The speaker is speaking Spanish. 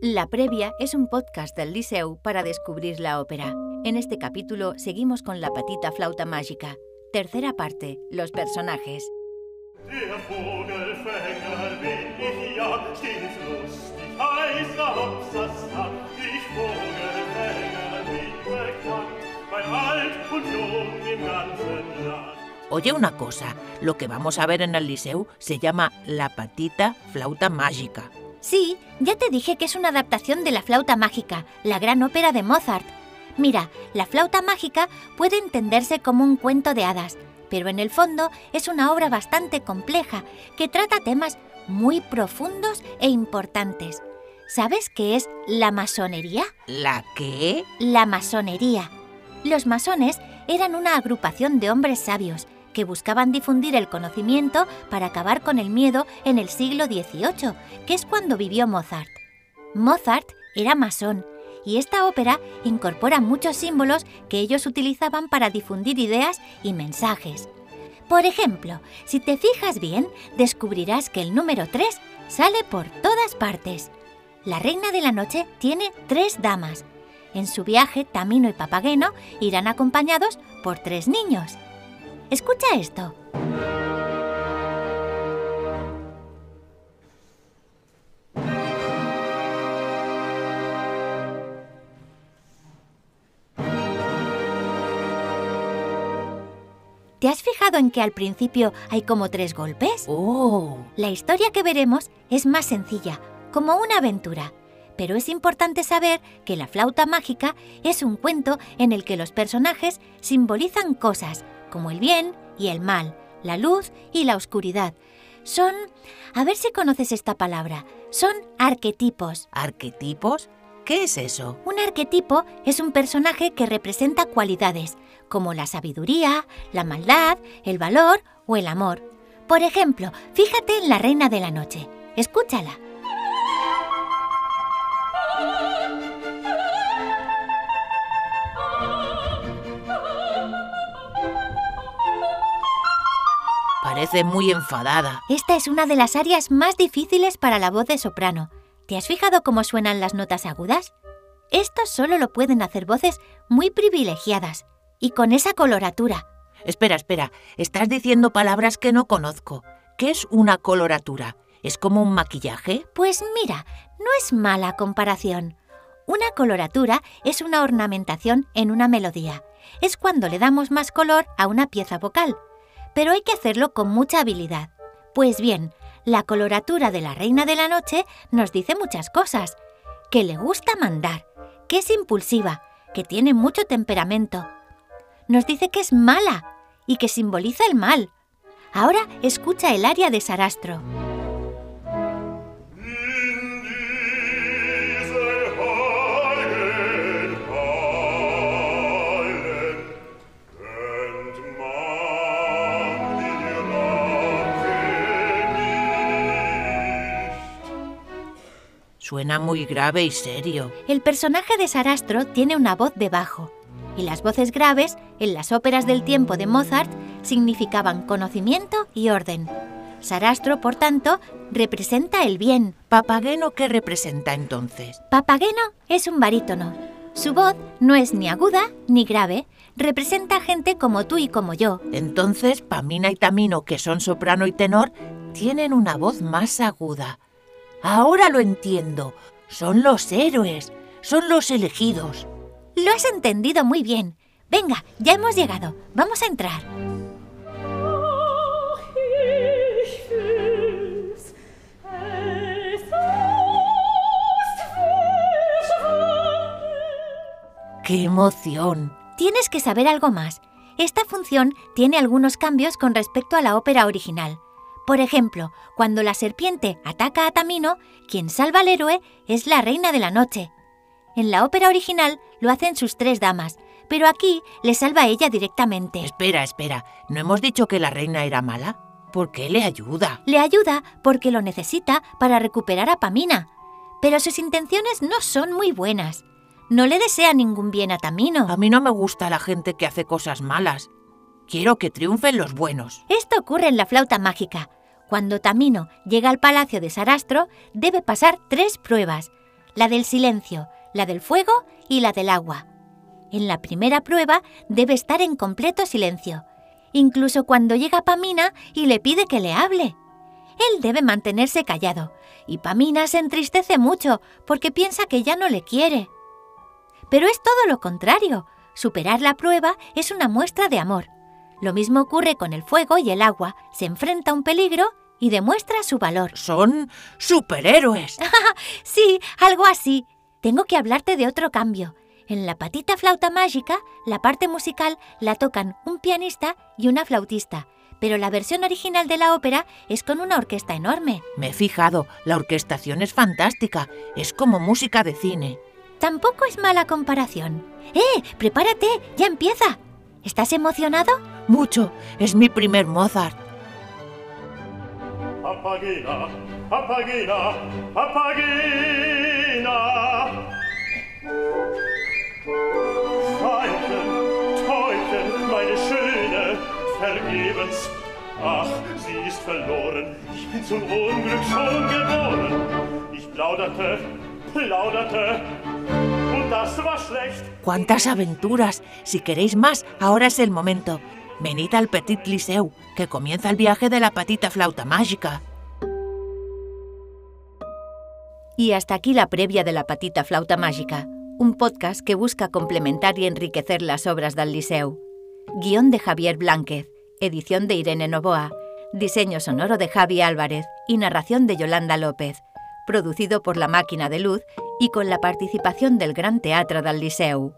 La Previa es un podcast del Liceu para descubrir la ópera. En este capítulo seguimos con La Patita Flauta Mágica. Tercera parte, los personajes. Oye una cosa, lo que vamos a ver en el Liceu se llama La Patita Flauta Mágica. Sí, ya te dije que es una adaptación de La Flauta Mágica, la gran ópera de Mozart. Mira, la flauta mágica puede entenderse como un cuento de hadas, pero en el fondo es una obra bastante compleja que trata temas muy profundos e importantes. ¿Sabes qué es la masonería? ¿La qué? La masonería. Los masones eran una agrupación de hombres sabios que buscaban difundir el conocimiento para acabar con el miedo en el siglo XVIII, que es cuando vivió Mozart. Mozart era masón y esta ópera incorpora muchos símbolos que ellos utilizaban para difundir ideas y mensajes. Por ejemplo, si te fijas bien, descubrirás que el número 3 sale por todas partes. La reina de la noche tiene tres damas. En su viaje, Tamino y Papageno irán acompañados por tres niños. Escucha esto. ¿Te has fijado en que al principio hay como tres golpes? Oh, La historia que veremos es más sencilla, como una aventura. Pero es importante saber que la flauta mágica es un cuento en el que los personajes simbolizan cosas como el bien y el mal, la luz y la oscuridad. Son, a ver si conoces esta palabra, son arquetipos. ¿arquetipos? ¿Qué es eso? Un arquetipo es un personaje que representa cualidades, como la sabiduría, la maldad, el valor o el amor. Por ejemplo, fíjate en la Reina de la Noche. Escúchala. Parece muy enfadada. Esta es una de las áreas más difíciles para la voz de soprano. ¿Te has fijado cómo suenan las notas agudas? Esto solo lo pueden hacer voces muy privilegiadas y con esa coloratura. Espera, espera, estás diciendo palabras que no conozco. ¿Qué es una coloratura? ¿Es como un maquillaje? Pues mira, no es mala comparación. Una coloratura es una ornamentación en una melodía. Es cuando le damos más color a una pieza vocal. Pero hay que hacerlo con mucha habilidad. Pues bien, la coloratura de la Reina de la Noche nos dice muchas cosas. Que le gusta mandar, que es impulsiva, que tiene mucho temperamento. Nos dice que es mala y que simboliza el mal. Ahora escucha el aria de Sarastro. Suena muy grave y serio. El personaje de Sarastro tiene una voz de bajo, y las voces graves, en las óperas del tiempo de Mozart, significaban conocimiento y orden. Sarastro, por tanto, representa el bien. ¿Papageno qué representa entonces? Papageno es un barítono. Su voz no es ni aguda ni grave, representa gente como tú y como yo. Entonces, Pamina y Tamino, que son soprano y tenor, tienen una voz más aguda. Ahora lo entiendo. Son los héroes, son los elegidos. Lo has entendido muy bien. Venga, ya hemos llegado. Vamos a entrar. ¡Qué emoción! Tienes que saber algo más. Esta función tiene algunos cambios con respecto a la ópera original. Por ejemplo, cuando la serpiente ataca a Tamino, quien salva al héroe es la reina de la noche. En la ópera original lo hacen sus tres damas, pero aquí le salva a ella directamente. Espera, espera. ¿No hemos dicho que la reina era mala? ¿Por qué le ayuda? Le ayuda porque lo necesita para recuperar a Pamina. Pero sus intenciones no son muy buenas. No le desea ningún bien a Tamino. A mí no me gusta la gente que hace cosas malas. Quiero que triunfen los buenos. Esto ocurre en la flauta mágica. Cuando Tamino llega al palacio de Sarastro, debe pasar tres pruebas. la del silencio, la del fuego y la del agua. En la primera prueba debe estar en completo silencio, incluso cuando llega Pamina y le pide que le hable. Él debe mantenerse callado, y Pamina se entristece mucho porque piensa que ya no le quiere. Pero es todo lo contrario. Superar la prueba es una muestra de amor. Lo mismo ocurre con el fuego y el agua. Se enfrenta a un peligro y demuestra su valor. Son superhéroes. Sí, algo así. Tengo que hablarte de otro cambio. En la patita flauta mágica, la parte musical la tocan un pianista y una flautista, pero la versión original de la ópera es con una orquesta enorme. Me he fijado, la orquestación es fantástica. Es como música de cine. Tampoco es mala comparación. ¡Eh! ¡Prepárate! ¡Ya empieza! ¿Estás emocionado? Mucho. Es mi primer Mozart. Papagena, Papagena, Papagena. Veilchen, Täubchen, meine Schöne, vergebens. Ach, sie ist verloren, ich bin zum Unglück schon geboren. Ich plauderte, plauderte, und das war schlecht. ¡Cuántas aventuras! Si queréis más, ahora es el momento. Venid al Petit Liceu, que comienza el viaje de la patita flauta mágica. Y hasta aquí la previa de la patita flauta mágica, un podcast que busca complementar y enriquecer las obras del Liceu. Guión de Javier Blánquez, edición de Irene Novoa, diseño sonoro de Javi Álvarez y narración de Yolanda López, producido por La Máquina de Luz y con la participación del Gran Teatro del Liceu.